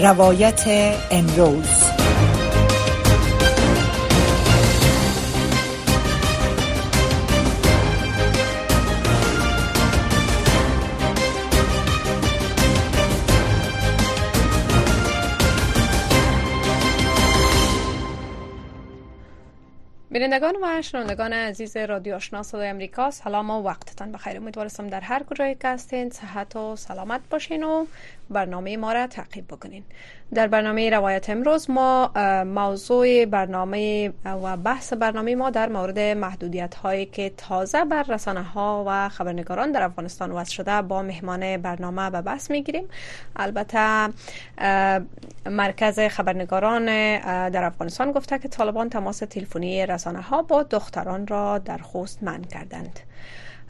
روایت امروز. بینندگان و شنوندگان عزیز رادیو آشنا صدای امریکا سلام و وقتتان بخیر. امیدوارم در هر کجای که هستین صحت و سلامت باشین و برنامه ما را تعقیب بکنین. در برنامه روایت امروز ما موضوع برنامه و بحث برنامه ما در مورد محدودیت هایی که تازه بر رسانه ها و خبرنگاران در افغانستان وضع شده با مهمان برنامه به بحث می‌گیریم. البته مرکز خبرنگاران در افغانستان گفته که طالبان تماس تلفنی رسانه ها با دختران را در خوست منع کردند.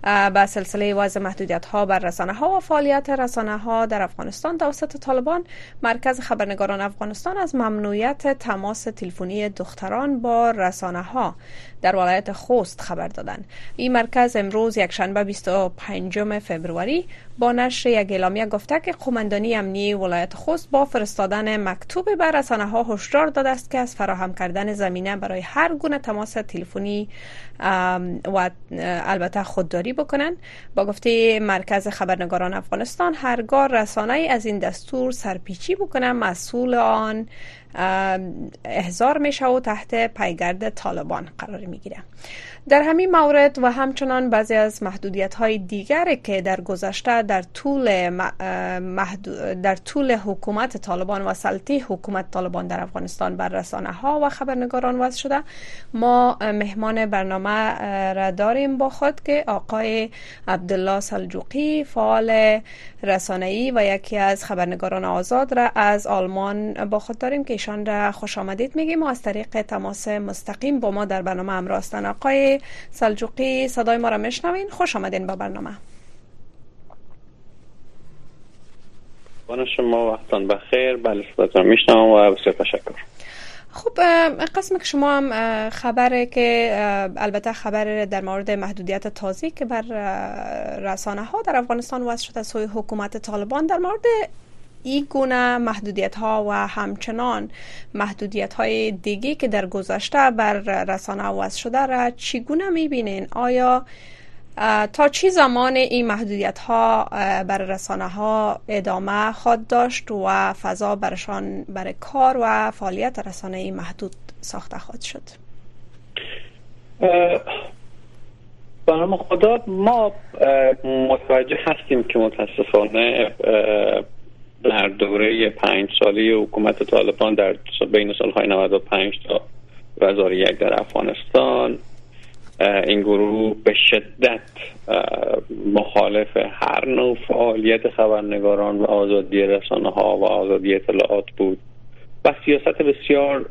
به سلسله وضع محدودیت ها بر رسانه ها و فعالیت رسانه ها در افغانستان توسط طالبان مرکز خبرنگاران افغانستان از ممنوعیت تماس تلفنی دختران با رسانه ها در ولایت خوست خبر دادند. این مرکز امروز یک شنبه 25 فوریه با نشر یک اعلامیه گفته که قماندانی امنی ولایت خوست با فرستادن مکتوب بر رسانه ها هشدار داده است که از فراهم کردن زمینه برای هر گونه تماس تلفنی و البته خودداری بکنند. با گفته مرکز خبرنگاران افغانستان هرگاه رسانه از این دستور سرپیچی بکنه مسئول آن احضار میشه و تحت پیگرد طالبان قرار می‌گیره در همین مورد و همچنان بعضی از محدودیت های دیگر که در گذشته در طول در طول حکومت طالبان و سلطه حکومت طالبان در افغانستان بر رسانه ها و خبرنگاران وضع شده ما مهمان برنامه را داریم با خود که آقای عبدالله سلجوقی فعال رسانه‌ای و یکی از خبرنگاران آزاد را از آلمان با خود داریم که ایشان را خوش آمدید میگیم و از طریق تماس مستقیم با ما در برنامه همراه هستند سلجوقی صدای ما را میشنوین. خوش آمدین با برنامه. شما وقتان بخیر. بله صداتون میشنوم و بسیار تشکر. خب قسم که شما هم خبره که البته خبر در مورد محدودیت تازی که بر رسانه ها در افغانستان وضع شده سوی حکومت طالبان در مورد این گونه محدودیت ها و همچنان محدودیت های دیگه که در گذشته بر رسانه وضع شده را چگونه می‌بینین؟ آیا تا چی زمان این محدودیت ها بر رسانه ها ادامه خواهد داشت و فضا برشان برای کار و فعالیت رسانه ای محدود ساخته خواهد شد برنامه خدا ما متوجه هستیم که متاسفانه در دوره پنج سالی حکومت طالبان در بین سالهای 95 تا 2001 در افغانستان این گروه به شدت مخالف هر نوع فعالیت خبرنگاران و آزادی رسانه ها و آزادی اطلاعات بود و سیاست بسیار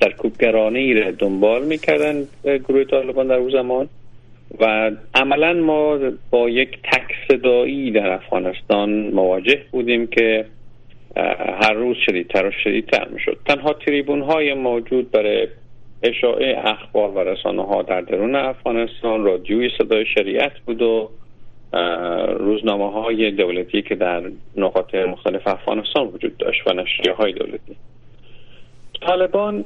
سرکوبگرانه ای را دنبال می‌کردن گروه طالبان در اون زمان. و عملا ما با یک تک صدایی در افغانستان مواجه بودیم که هر روز شدیدتر و شدیدتر می‌شد. تنها تریبون های موجود برای اشاعه اخبار و رسانه ها در درون افغانستان رادیوی صدای شریعت بود و روزنامه های دولتی که در نقاط مختلف افغانستان وجود داشت و نشریه های دولتی. طالبان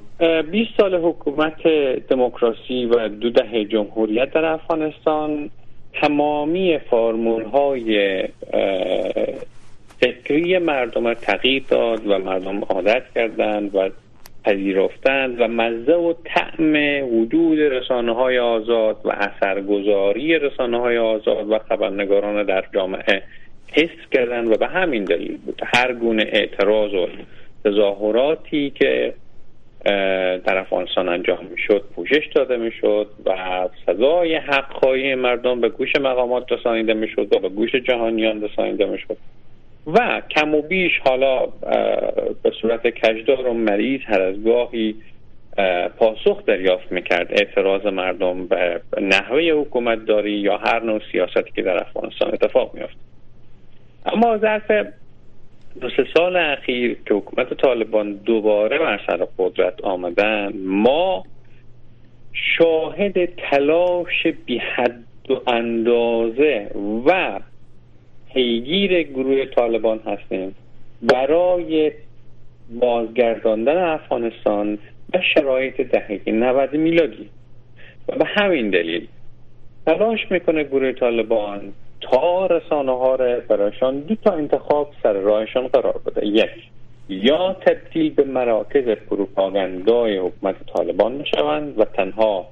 20 سال حکومت دموکراسی و دو دهه جمهوریت در افغانستان تمامی فرمول های فکری مردم تغییر داد و مردم عادت کردند و پذیرفتند و مزه و طعم وجود رسانه های آزاد و اثرگذاری رسانه های آزاد و خبرنگاران در جامعه حس کردند و به همین دلیل بود. هر گونه اعتراض و تظاهراتی که در افغانستان انجام می‌شد پوشش داده می‌شد و صدای حق مردم به گوش مقامات رسانیده می‌شد و به گوش جهانیان رسانیده می‌شد. و کم و بیش حالا به صورت کجدار و مریض هر از گاهی پاسخ دریافت می‌کرد. اعتراض مردم به نحوه حکومت داری یا هر نوع سیاستی که در افغانستان اتفاق میافت. اما ظرف دو سه سال اخیر که حکومت طالبان دوباره بر سر قدرت آمدن ما شاهد تلاش بی حد و اندازه و پیگیر گروه طالبان هستیم برای بازگرداندن افغانستان به شرایط دهه 90 میلادی. و به همین دلیل تلاش می‌کنه گروه طالبان تا رسانه ها را برایشان دو تا انتخاب سر راهشان قرار بده. یک یا تبدیل به مراکز پروپاگاندای حکومت طالبان می‌شوند و تنها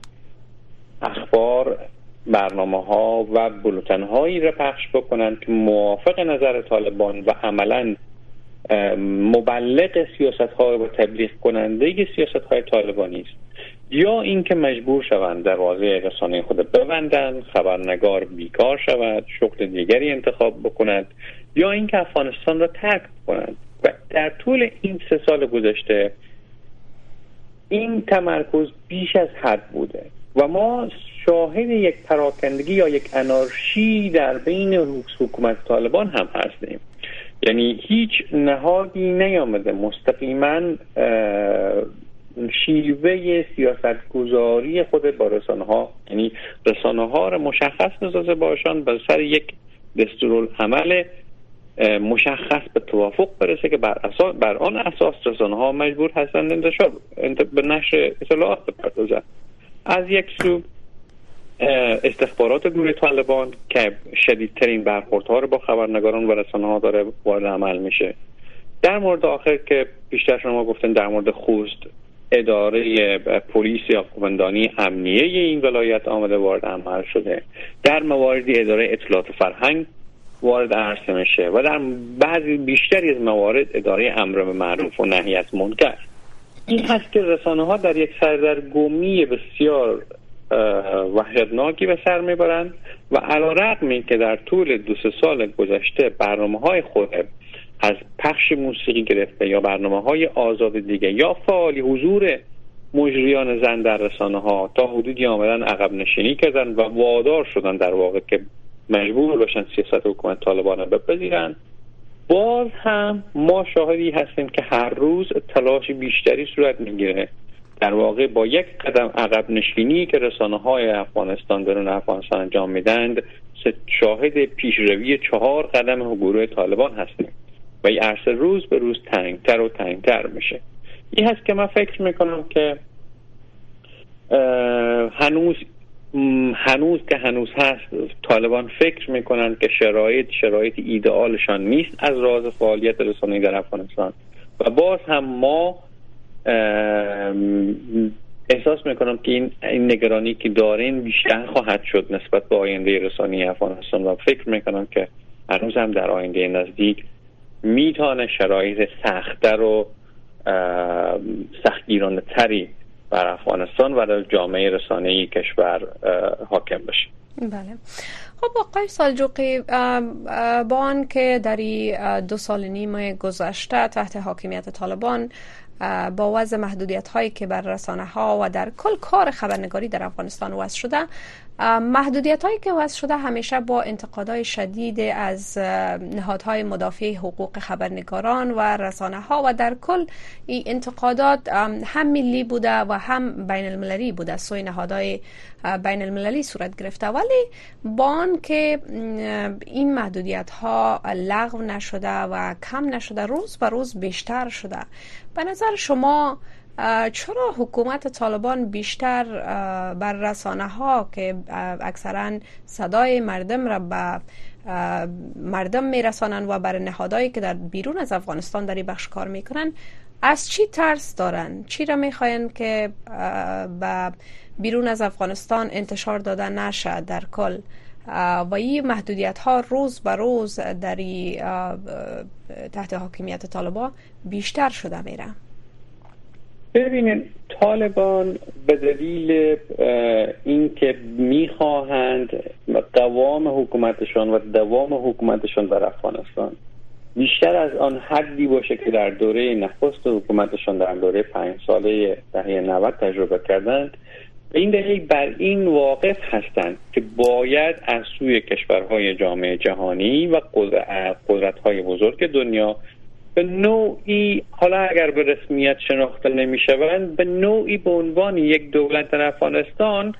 اخبار برنامه ها و بلوتن هایی را پخش بکنند که موافق نظر طالبان و عملا مبلغ سیاست های و تبلیغ کننده سیاست های طالبانی است. یا اینکه مجبور شوند دروازه رسانه خود ببندند خبرنگار بیکار شود شغل دیگری انتخاب بکند یا اینکه افغانستان را ترک کنند. و در طول این سه سال گذشته این تمرکز بیش از حد بوده. و ما شاهد یک پراکندگی یا یک انارشی در بین حکومت طالبان هم هستیم. یعنی هیچ نهادی نیامده. مستقیما شیوه سیاست گذاری خود با رسانه ها یعنی رسانه ها را مشخص بسازه باشان بر سر یک دستورالعمل مشخص به توافق برسه که بر, اساس بر آن اساس رسانه ها مجبور هستند انتشار به نشر اطلاعات بپردازند. از یک سو استخبارات گروه طالبان که شدیدترین برخوردها رو با خبرنگاران و رسانه ها داره وارد عمل میشه. در مورد آخر که بیشتر شما گفتن در مورد خوست اداره پلیس یا قومندانی امنیه این ولایت آمده وارد عمل شده. در مواردی اداره اطلاعات فرهنگ وارد عرصه میشه و در بعضی بیشتری از موارد اداره امر معروف و نهی از منکر. این هست که رسانه ها در یک سردرگمی بسیار وحشتناکی به سر می‌برند و علا رقمی که در طول دو سه سال گذشته برنامه های خود از پخش موسیقی گرفته یا برنامه های آزاد دیگه یا فعالی حضور مجریان زن در رسانه ها تا حدودی آمدن عقب نشینی کردن و وادار شدن در واقع که مجبور باشن سیاست حکومت طالبان را بپذیرند باز هم ما شاهدی هستیم که هر روز تلاش بیشتری صورت می‌گیره. در واقع با یک قدم عقب نشینی که رسانه های افغانستان درون افغانستان انجام میدند شاهد پیشروی چهار قدم گروه طالبان هستیم. و این عرصه روز به روز تنگتر و تنگتر میشه. این هست که من فکر می‌کنم که هنوز هنوز که هنوز هست طالبان فکر می‌کنن که شرایط شرایط ایدئالشان نیست از راز فعالیت رسانه‌ای در افغانستان. و باز هم ما احساس می‌کنم که این, این نگرانی که دارین بیشتر خواهد شد نسبت به آینده رسانی افغانستان. و فکر می‌کنم که هنوز هم در آینده نزدیک می‌تونه شرایط سختتر و سختگیرانه تری بر افغانستان و در جامعه رسانه کشور حاکم بشه. بله. خب آقای سالجوقی با آن که در دو سال نیم گذشته تحت حاکمیت طالبان با وضع محدودیت هایی که بر رسانه ها و در کل کار خبرنگاری در افغانستان وضع شده محدودیت هایی که وضع شده همیشه با انتقادهای شدید از نهادهای مدافع حقوق خبرنگاران و رسانه ها و در کل این انتقادات هم ملی بوده و هم بین المللی بوده. سوی نهادهای بین المللی صورت گرفته. ولی با که این محدودیت ها لغو نشده و کم نشده روز به روز بیشتر شده به نظر شما چرا حکومت طالبان بیشتر بر رسانه ها که اکثرا صدای مردم را به مردم میرسانند و بر نهادهایی که در بیرون از افغانستان در بخش کار می‌کنن از چی ترس دارن چی را می‌خواین که به بیرون از افغانستان انتشار داده نشه در کل؟ و این محدودیت ها روز به روز در تحت حاکمیت طالبان بیشتر شده میره. ببینید طالبان به دلیل اینکه می‌خواهند دوام حکومتشان و دوام حکومتشان در افغانستان بیشتر از آن حدی باشه که در دوره نخست حکومتشان در دوره پنج ساله دهه 90 تجربه کردند به این دلیل بر این واقف هستند که باید از سوی کشورهای جامعه جهانی و قدرت‌های بزرگ دنیا به نوعی حالا اگر به رسمیت شناخته نمی‌شوند به نوعی به عنوان یک دولت در افغانستان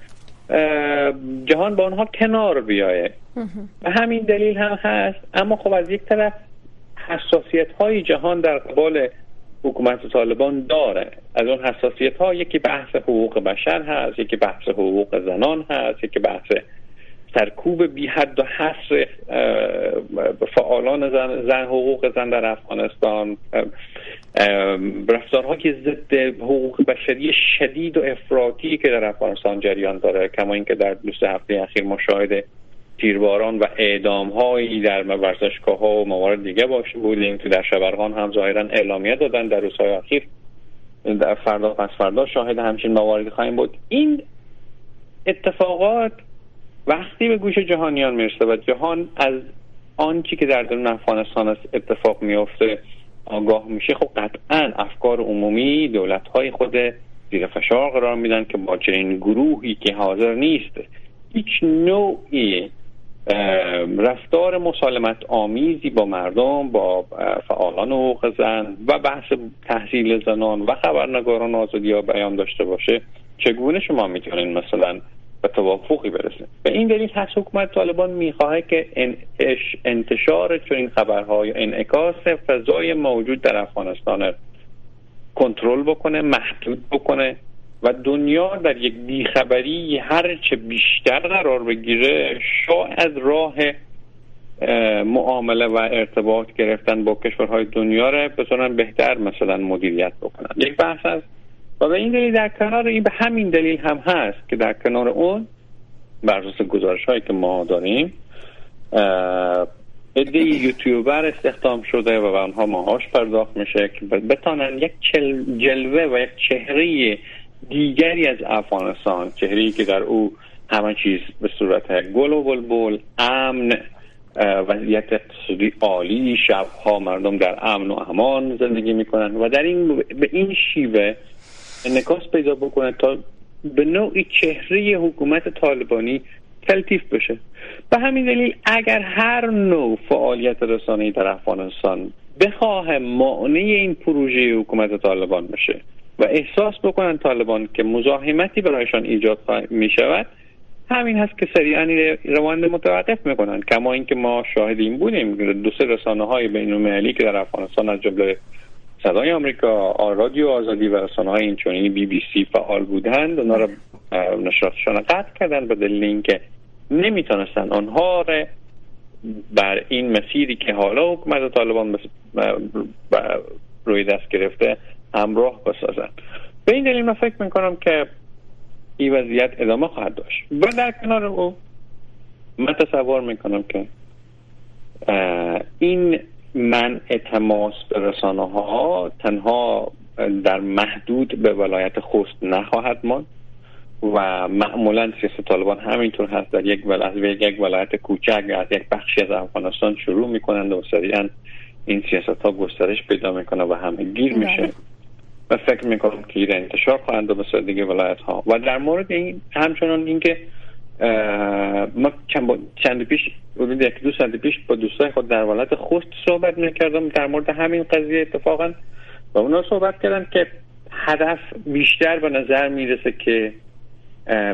جهان با آنها کنار بیایه. به همین دلیل هم هست. اما خب از یک طرف حساسیت های جهان در قبال حکومت طالبان داره. از اون حساسیت ها یکی بحث حقوق بشر هست یکی بحث حقوق زنان هست یکی بحث سرکوب بی حد و حصر فعالان زن, زن حقوق زن در افغانستان. رفتارها که ضد حقوق بشری شدید و افراطی که در افغانستان جریان داره کما اینکه در دو سه هفته اخیر مشاهده تیرباران و اعدام هایی در ورزشگاه ها و موارد دیگه باشه بودیم که در شبرغان هم ظاهرا اعلامیه دادن در روزهای اخیر. در فردا پس فردا شاهد همچین مواردی خواهیم بود. این اتفاقات وقتی به گوش جهانیان می‌رسه و جهان از آنچه که در درون افغانستان اتفاق میافته آگاه میشه خب قطعا افکار عمومی دولت های خود زیر فشار قرار میدن که با چنین گروهی که حاضر نیست هیچ نوعی رفتار مسالمت آمیزی با مردم با فعالان حقوق زن و بحث تحصیل زنان و خبرنگاران آزادی ها بیان داشته باشه چگونه شما می‌تونین مثلا به توافقی برسه به این دلیل هست حکومت طالبان می‌خواهد که انتشار چنین خبرهای انعکاس فضای موجود در افغانستان کنترل بکنه محدود بکنه. و دنیا در یک بیخبری هرچه بیشتر قرار بگیره شاید راه معامله و ارتباط گرفتن با کشورهای دنیا را بتونن بهتر مثلا مدیریت بکنن. یک بحث است و به این دلیل در کنار این به همین دلیل هم هست که در کنار اون بر گزارش هایی که ما داریم عده یوتیوبر استخدام شده و به آنها ماهاش پرداخت میشه که بتانن یک جلوه و یک چهره دیگری از افغانستان چهره که در او همه چیز به صورت گل و بلبل امن وضعیت اقتصادی عالی شبها مردم در امن و امان زندگی می‌کنن و در این به این شیوه انکاس پیدا بکنه تا به نوعی چهره حکومت طالبانی تلتیف بشه. به همین دلیل اگر هر نوع فعالیت رسانه‌ای در افغانستان بخواه معنی این پروژه حکومت طالبان بشه و احساس بکنن طالبان که مزاحمتی برایشان ایجاد می شود همین هست که سریعا روند متوقف می‌کنن. کما اینکه ما شاهد این بودیم دو سه رسانه های بین که در افغانستان از جمله صدای آمریکا رادیو آزادی و رسانه های اینچنینی بی بی سی فعال بودند اونا را نشراتشان قطع کردن به دلیل اینکه نمی‌تونستن آنها را بر این مسیری که حالا حکومت طالبان روی دست گرفته همراه بسازن. به این دلیل من فکر می‌کنم که این وضعیت ادامه خواهد داشت. و در کنار او من تصور می‌کنم که این من تماس به رسانه ها تنها در محدود به ولایت خوست نخواهد ماند و معمولا سیاست طالبان همینطور هست. در یک ولایت, یک ولایت کوچک از یک بخشی از افغانستان شروع می‌کنند و سریعا این سیاست ها گسترش پیدا می‌کنه و همه گیر میشه. بله. فکر می‌کنم که این انتشار خواهند به سادگی ولایت ها و در مورد این همچنان اینکه ما چند پیش حدود یک دو سال پیش با دوستای خود در ولایت خوست صحبت می‌کردم. در مورد همین قضیه اتفاقا و اونا صحبت کردن که هدف بیشتر به نظر می‌رسه که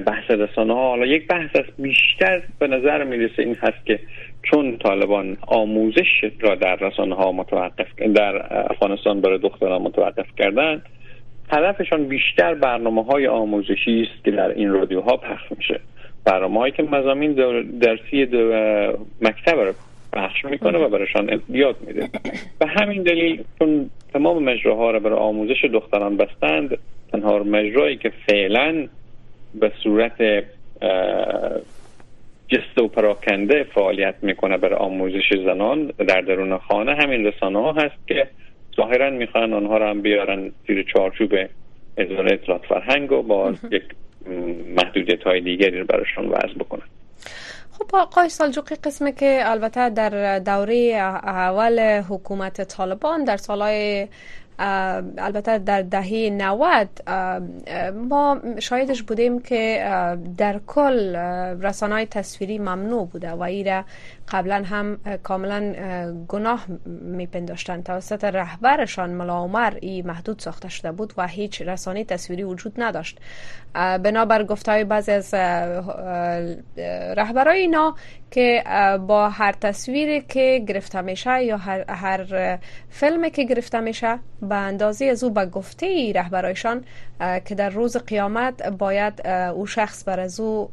بحث رسانه ها حالا یک بحث است بیشتر به نظر می‌رسه این هست که چون طالبان آموزش را در رسانه ها متوقف در افغانستان برای دختران متوقف کردن هدفشان بیشتر برنامه های آموزشی است که در این رادیوها پخش میشه. برنامه هایی که مزامین درسی دو مکتب رو پخش می‌کنه و برایشان یاد میده. به همین دلیل چون تمام مجراها را برای آموزش دختران بستند تنها مجرایی که فعلا به صورت جست و پراکنده فعالیت می‌کنه برای آموزش زنان در درون خانه. همین رسانه ها هست که ظاهرا می‌خوان آنها را هم بیارن زیر چارچوب اداره اطلاعات فرهنگ و با یک محدودیت های دیگری رو براشون وضع بکنن. خب آقای سالجوقی قسمه که البته در دوره اول حکومت طالبان در سالهای البته در دهه 90 ما شاهدش بودیم که در کل رسانه های تصویری ممنوع بوده و ایره قبلا هم کاملا گناه میپنداشتند. توسط رهبرشان ملا عمر ای محدود ساخته شده بود و هیچ رسانه تصویری وجود نداشت. بنابر گفتهای بعضی از رهبرای اینا که با هر تصویری که گرفته میشه یا هر, هر فیلمی که گرفته میشه به اندازه از او به گفته رهبرایشان که در روز قیامت باید او شخص بر از او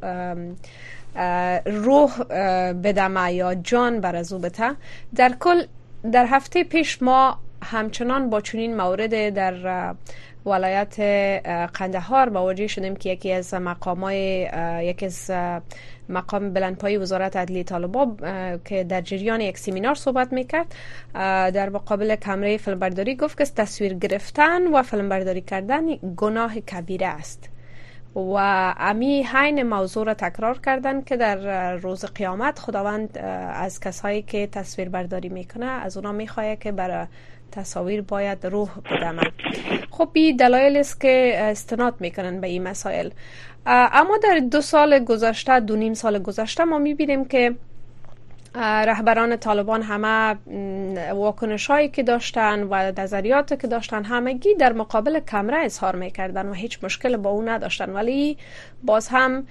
روح بدمه یا جان بر از او بته. در کل در هفته پیش ما همچنان با چنین مورد در ولایت قندهار مواجه شدیم که یکی از مقامای یکی از مقام بلندپایی وزارت عدلی طالبا که در جریان یک سیمینار صحبت می‌کرد در مقابل کمره فیلمبرداری گفت که تصویر گرفتن و فیلمبرداری کردن گناه کبیره است. و امی حین موضوع را تکرار کردن که در روز قیامت خداوند از کسایی که تصویر برداری می‌کنه از اونا می‌خواه که برای تصاویر باید روح بدمه خب این دلایل است که استناد می‌کنن به این مسائل. اما در دو سال گذشته دو نیم سال گذشته ما می‌بینیم که رهبران طالبان همه واکنش هایی که داشتن و نظریات که داشتن همگی در مقابل کمره اظهار می‌کردن و هیچ مشکل با او نداشتن. ولی باز هم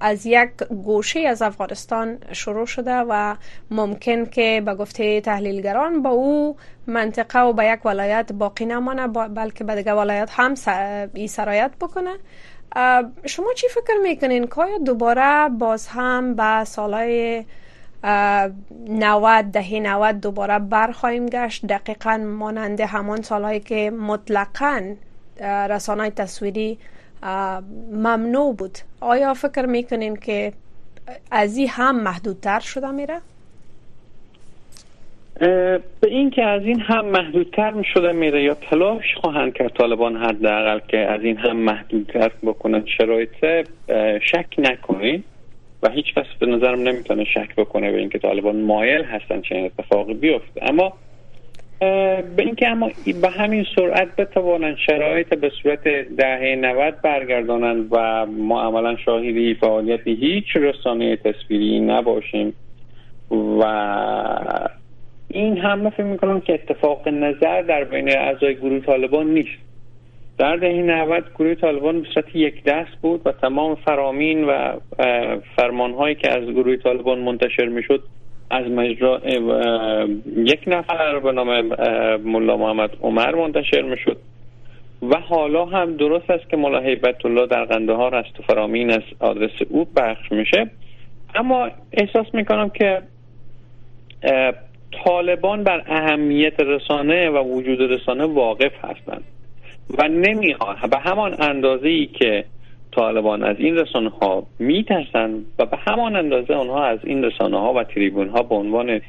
از یک گوشه از افغانستان شروع شده و ممکن که به گفته تحلیلگران با او منطقه و به یک ولایت باقی نمانه بلکه به دیگه ولایت هم ای سرایت بکنه. شما چی فکر می‌کنین؟ که دوباره باز هم به سالهای 90 دهه 90 دوباره برخواهیم گشت. دقیقا مانند همان سالهایی که مطلقا رسانه تصویری ممنوع بود. آیا فکر می‌کنین که از این هم محدودتر شده میره؟ به این که از این هم محدودتر شده میره یا تلاش خواهند کرد طالبان حداقل که از این هم محدودتر بکنن شرایط شک نکنید و هیچ کس به نظرم نمی‌تونه شک بکنه به اینکه طالبان مایل هستن چنین اتفاقی بیفته. اما به اینکه اما به همین سرعت بتوانند شرایط به صورت دهه 90 برگردانند و ما عملا شاهدی فعالیت هیچ رسانه تصویری نباشیم و این هم فکر می‌کنم که اتفاق نظر در بین اعضای گروه طالبان نیست. در دهه 90 گروه طالبان به صورت یک دست بود و تمام فرامین و فرمانهایی که از گروه طالبان منتشر می‌شد از مجرا یک نفر به نام ملا محمد عمر منتشر می‌شد. و حالا هم درست است که ملا حیبت الله در قندهار است و فرامین از آدرس او بخش میشه. اما احساس می‌کنم که طالبان بر اهمیت رسانه و وجود رسانه واقف هستند. و نمی‌خوان به همان اندازه ای که طالبان از این رسانه ها میترسن و به همان اندازه آنها از این رسانه ها و تریبون ها به عنوان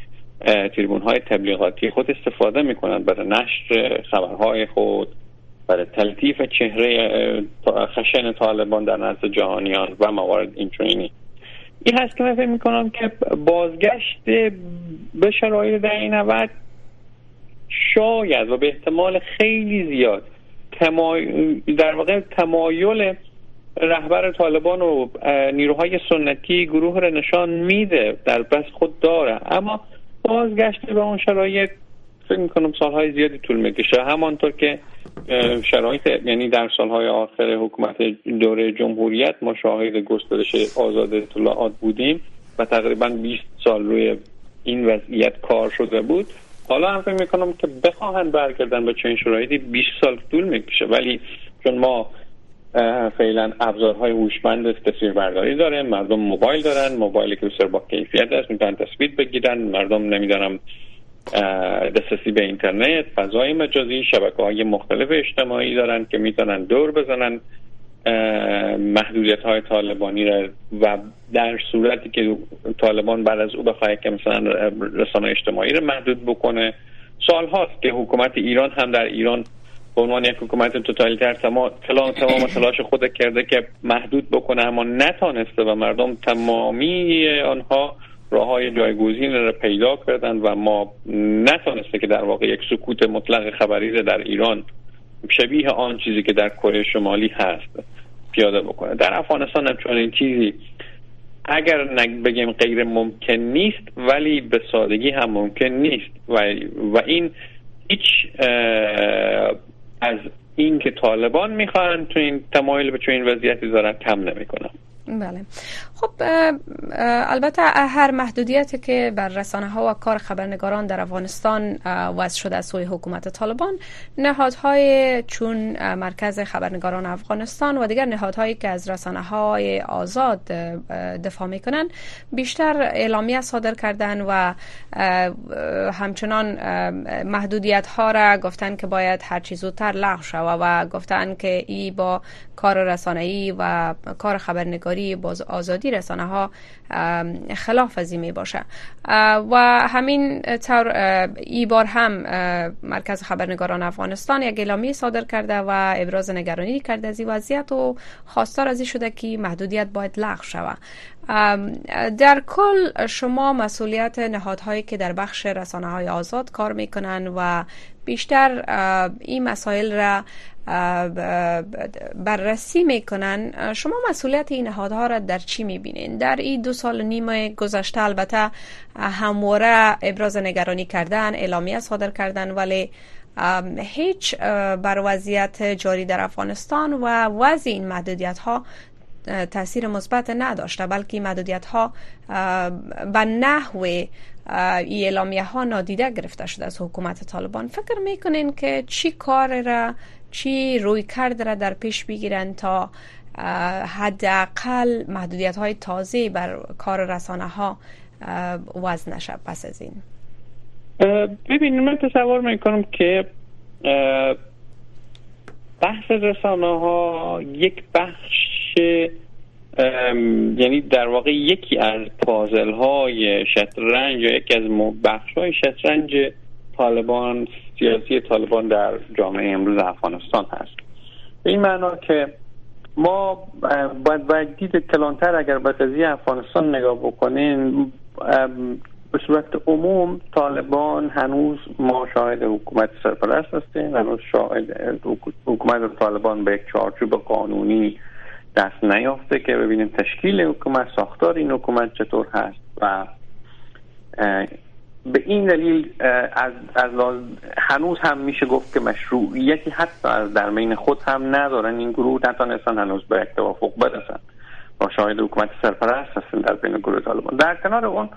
تریبون های تبلیغاتی خود استفاده می‌کنند برای نشر خبرهای خود برای تلطیف چهره خشن طالبان در نزد جهانیان و موارد اینچنینی این هست که من فکر می‌کنم که بازگشت به شرایط در این شاید و به احتمال خیلی زیاد در واقع تمایل رهبر طالبان و نیروهای سنتی گروه را نشان میده در بس خود داره. اما بازگشت به اون شرایط فکر می‌کنم سالهای زیادی طول می‌کشه. همانطور که شرایط یعنی در سالهای آخر حکومت دوره جمهوریت ما شاهد گسترش آزاد اطلاعات بودیم و تقریبا 20 سال روی این وضعیت کار شده بود. حالا هم فکر می‌کنم که بخواهند برگردن به چنین شرایطی 20 سال طول می‌کشه. ولی چون ما فعلا ابزارهای هوشمند برداری داره مردم موبایل دارن موبایلی که بسیار با کیفیت است می‌تونن تصویر بگیرن. مردم نمی‌دانم دسترسی به اینترنت فضای مجازی شبکه های مختلف اجتماعی دارن که می‌تونن دور بزنن. محدودیت های طالبانی را و در صورتی که طالبان بعد از او بخواهد که مثلا رسانه اجتماعی را محدود بکنه سال هاست که حکومت ایران هم در ایران به عنوان یک حکومت توتالیتر تمام تمام تلاش خود کرده که محدود بکنه اما نتانسته و مردم تمامی آنها راه های جایگزین را پیدا کردند و ما نتانسته که در واقع یک سکوت مطلق خبری در ایران شبیه آن چیزی که در کره شمالی هست پیاده بکنه. در افغانستان هم چون این چیزی اگر بگیم غیر ممکن نیست ولی به سادگی هم ممکن نیست. و, و این هیچ از این که طالبان می‌خواهند تو این تمایل به چنین وضعیتی دارن کم نمی‌کنم بله. خب البته هر محدودیتی که بر رسانه ها و کار خبرنگاران در افغانستان وضع شده از سوی حکومت طالبان نهادهای چون مرکز خبرنگاران افغانستان و دیگر نهادهایی که از رسانه های آزاد دفاع می‌کنن بیشتر اعلامیه صادر کردن و همچنان محدودیت ها را گفتن که باید هر چیز زودتر لغو شود و گفتن که ای با کار رسانه‌ای و کار خبرنگاری باز آزادی رسانه ها خلاف ازی می باشه و همین طور ای بار هم مرکز خبرنگاران افغانستان یک اعلامیه صادر کرده و ابراز نگرانی کرده از این وضعیت و خواستار از شده که محدودیت باید لغو شود. در کل شما مسئولیت نهادهایی که در بخش رسانه های آزاد کار می‌کنن و بیشتر این مسائل را بررسی می‌کنن. شما مسئولیت این نهادها را در چی می‌بینین؟ در این دو سال نیم گذشته البته همواره ابراز نگرانی کردن اعلامیه صادر کردن ولی هیچ بر وضعیت جاری در افغانستان و وضع این محدودیت ها تاثیر مثبت نداشته بلکه محدودیت ها به نحو ای اعلامیه ها نادیده گرفته شده از حکومت طالبان. فکر می‌کنین که چی کار را چی روی کرد را در پیش بگیرن تا حداقل محدودیت های تازه بر کار رسانه ها وزن نشه پس از این. ببینید من تصور می‌کنم که بحث رسانه ها یک بخش یعنی در واقع یکی از پازل های شطرنج یا یکی از بخش های شطرنج طالبان سیاسی طالبان در جامعه امروز افغانستان هست. به این معنا که ما باید باید دید کلانتر اگر به قضیه افغانستان نگاه بکنین به صورت عموم طالبان هنوز ما شاهد حکومت سرپرست هستیم هنوز شاهد حکومت طالبان به یک چارچوب قانونی دست نیافته که ببینیم تشکیل حکومت ساختار این حکومت چطور هست و به این دلیل از, از هنوز هم میشه گفت که مشروعیتی حتی از در بین خود هم ندارن. این گروه نتانستن هنوز به توافق برسن. با شاهد حکومت سرپرست هستن در بین گروه طالبان. در کنار اون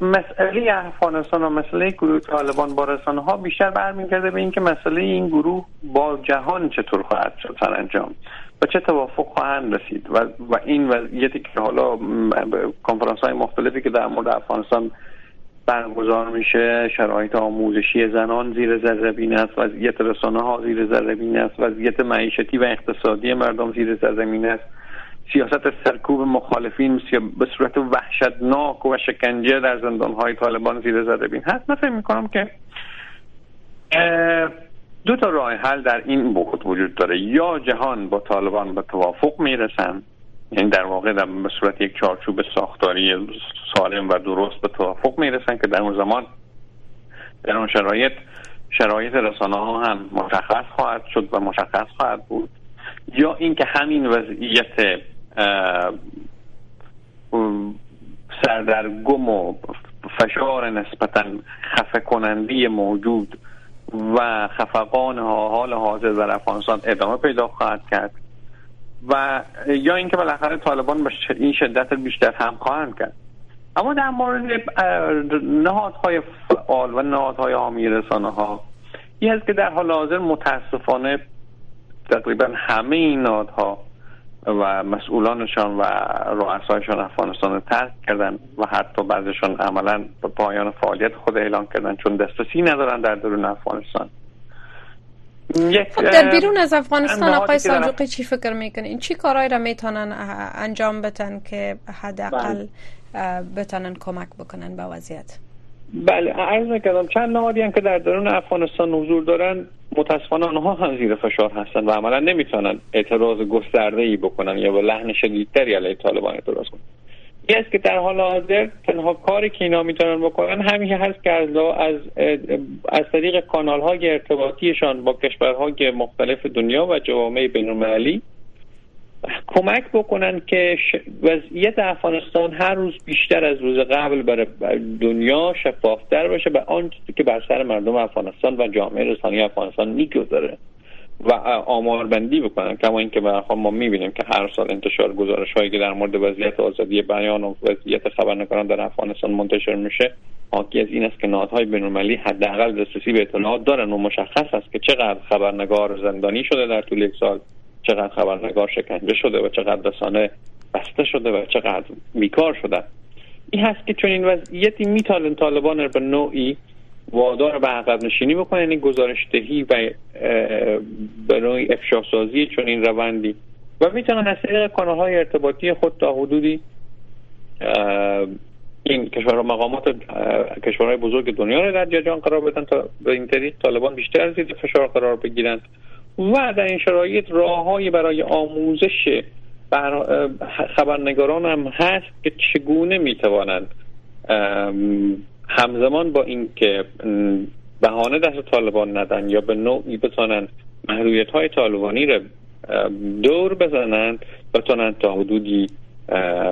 مسئله افغانستان و مسئله گروه طالبان با رسانه ها بیشتر برمیگرده به اینکه مسئله این گروه با جهان چطور خواهد شد سرانجام و چه توافق خواهند رسید. و, و این وضعیتی که حالا کنفرانس های مختلفی که در مورد افغانستان برگزار میشه شرایط آموزشی زنان زیر ذره است وضعیت رسانه ها زیر ذره است وضعیت معیشتی و اقتصادی مردم زیر ذره است. سیاست سرکوب مخالفین به صورت وحشتناک و شکنجه در زندان های طالبان زیر ذره هست. من فکر می‌کنم که دو تا راه حل در این بود وجود داره. یا جهان با طالبان به توافق می‌رسن یعنی در واقع در صورت یک چارچوب ساختاری سالم و درست به توافق می‌رسن که در اون زمان در اون شرایط شرایط رسانه ها هم مشخص خواهد شد و مشخص خواهد بود. یا اینکه همین وضعیت سردرگم و فشار نسبتا خفه کنندی موجود و خفقان حال حاضر در افغانستان ادامه پیدا خواهد کرد. و یا اینکه بالاخره طالبان به این شدت بیشتر هم خواهند کرد. اما در مورد نهادهای فعال و نهادهای حامی رسانه ها این هست که در حال حاضر متاسفانه تقریبا همه این نهادها و مسئولانشان و رؤسایشان افغانستان ترک کردن و حتی بعضشان عملا پایان فعالیت خود اعلان کردن چون دسترسی ندارن در درون افغانستان. خب در بیرون از افغانستان آقای سالجوقی چی فکر می‌کنین؟ چی کارهایی را می‌تونن انجام بتن که حداقل بله. بتونن کمک بکنن به وضعیت؟ بله عرض نکردم چند نهادی هم که در درون افغانستان حضور دارن متاسفانه آنها هم زیر فشار هستند و عملا نمی‌تونن اعتراض گسترده ای بکنن یا به لحن شدیدتری علیه طالبان اعتراض کنن. است که در حال حاضر تنها کاری که اینا می‌تونن بکنن همین هست که از از طریق کانال های ارتباطیشان با کشورهای مختلف دنیا و جوامع بین کمک بکنن که وضعیت افغانستان هر روز بیشتر از روز قبل برای دنیا شفافتر باشه به آنچه که بر سر مردم افغانستان و جامعه رسانی افغانستان می‌گذاره. و آمار بندی بکنن. کما اینکه به ما می‌بینیم که هر سال انتشار گزارش هایی که در مورد وضعیت آزادی بیان و وضعیت خبرنگاران در افغانستان منتشر میشه حاکی از این است که نهادهای بینالمللی حداقل دسترسی به اطلاعات دارن و مشخص است که چقدر خبرنگار زندانی شده در طول یک سال چقدر خبرنگار شکنجه شده و چقدر رسانه بسته شده و چقدر بیکار شده. این هست که چون این وضعیتی میتالن طالبان به نوعی وادار به عقب نشینی بکنه یعنی گزارش دهی و به نوعی افشاسازی چون این روندی. و می‌تونن از طریق کانال های ارتباطی خود تا حدودی این کشورها مقامات کشورهای بزرگ دنیا رو در جهان قرار بدن تا به این طریق طالبان بیشتر زیر فشار قرار بگیرن. و در این شرایط راههایی برای آموزش خبرنگاران هم هست که چگونه می‌توانند همزمان با اینکه بهانه دست طالبان ندن یا به نوعی بتانند محدودیت های طالبانی را دور بزنند بتانند تا حدودی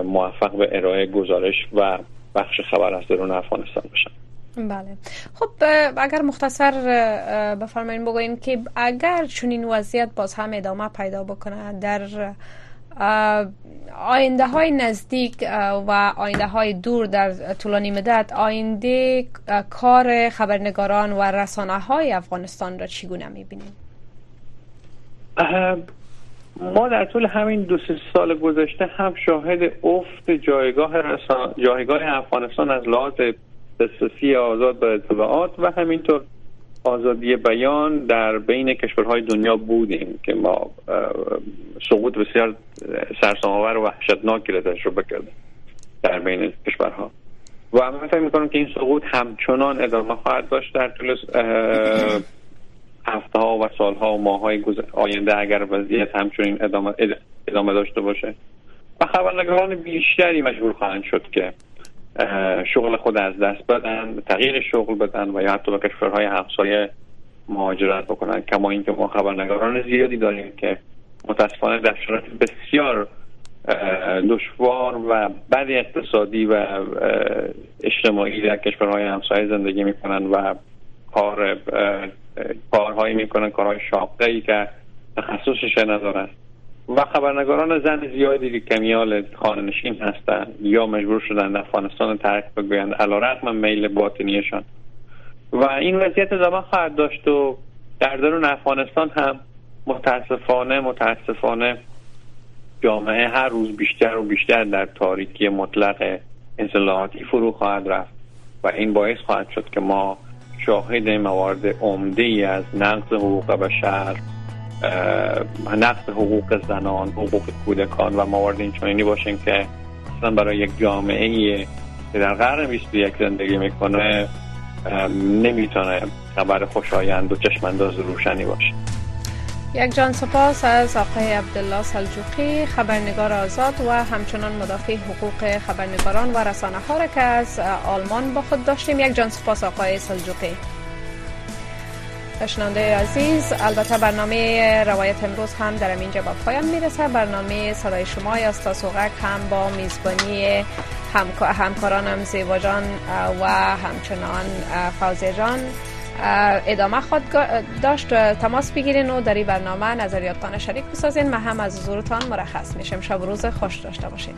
موفق به ارائه گزارش و بخش خبر از درون افغانستان بشن بله. خب اگر مختصر بفرمایید بگوین که اگر چنین وضعیت باز هم ادامه پیدا بکنه در آینده های نزدیک و آینده های دور در طولانی مدت آینده کار خبرنگاران و رسانه های افغانستان را چگونه می‌بینیم؟ ما در طول همین دو سه سال گذشته هم شاهد افت جایگاه جایگاه افغانستان از لحاظ دسترسی آزاد به اطلاعات و همینطور آزادی بیان در بین کشورهای دنیا بودیم که ما سقوط بسیار سرسام‌آور و وحشتناکی را تجربه کردیم در بین کشورها. و من فکر می‌کنم که این سقوط همچنان ادامه خواهد داشت در طول هفته ها و سال ها و ماه های آینده اگر وضعیت همچنین ادامه, ادامه داشته باشه. و خبرنگاران بیشتری مجبور خواهند شد که شغل خود از دست بدن تغییر شغل بدن و یا حتی به کشورهای همسایه مهاجرت بکنن. کما اینکه ما خبرنگاران زیادی داریم که متاسفانه در شرایط بسیار دشوار و بد اقتصادی و اجتماعی در کشورهای همسایه زندگی می‌کنن و کار کارهایی می‌کنن کارهای شاقه ای که تخصصش ندارن. و خبرنگاران زن زیادی که کمیال خانه نشین هستند یا مجبور شدن افغانستان ترک بگویند علا رقم میل باطنیشان. و این وضعیت زمان خواهد داشت و در درون افغانستان هم متاسفانه متاسفانه جامعه هر روز بیشتر و بیشتر در تاریکی مطلق انصلاحاتی فرو خواهد رفت و این باعث خواهد شد که ما شاهد موارد عمده ای از نقض حقوق بشر نقض حقوق زنان حقوق کودکان و موارد این باشیم که اصلا برای یک جامعه که در قرن 21 زندگی می‌کنه نمی‌تونه خبر خوشایند و چشمانداز روشنی باشه. یک جان سپاس از آقای عبدالله سلجوقی خبرنگار آزاد و همچنان مدافع حقوق خبرنگاران و رسانه ها را که از آلمان با خود داشتیم. یک جان سپاس آقای سلجوقی. اشنانده عزیز البته برنامه روایت امروز هم در اینجا با پایان می‌رسه. برنامه صدای شما یا سوغک هم با میزبانی همکارانم زیبا جان و همچنان فوزی جان. ادامه خود داشت. تماس بگیرین و در این برنامه نظریاتتان شریک بسازین. ما هم از حضورتان مرخص میشم شب روز خوش داشته باشین.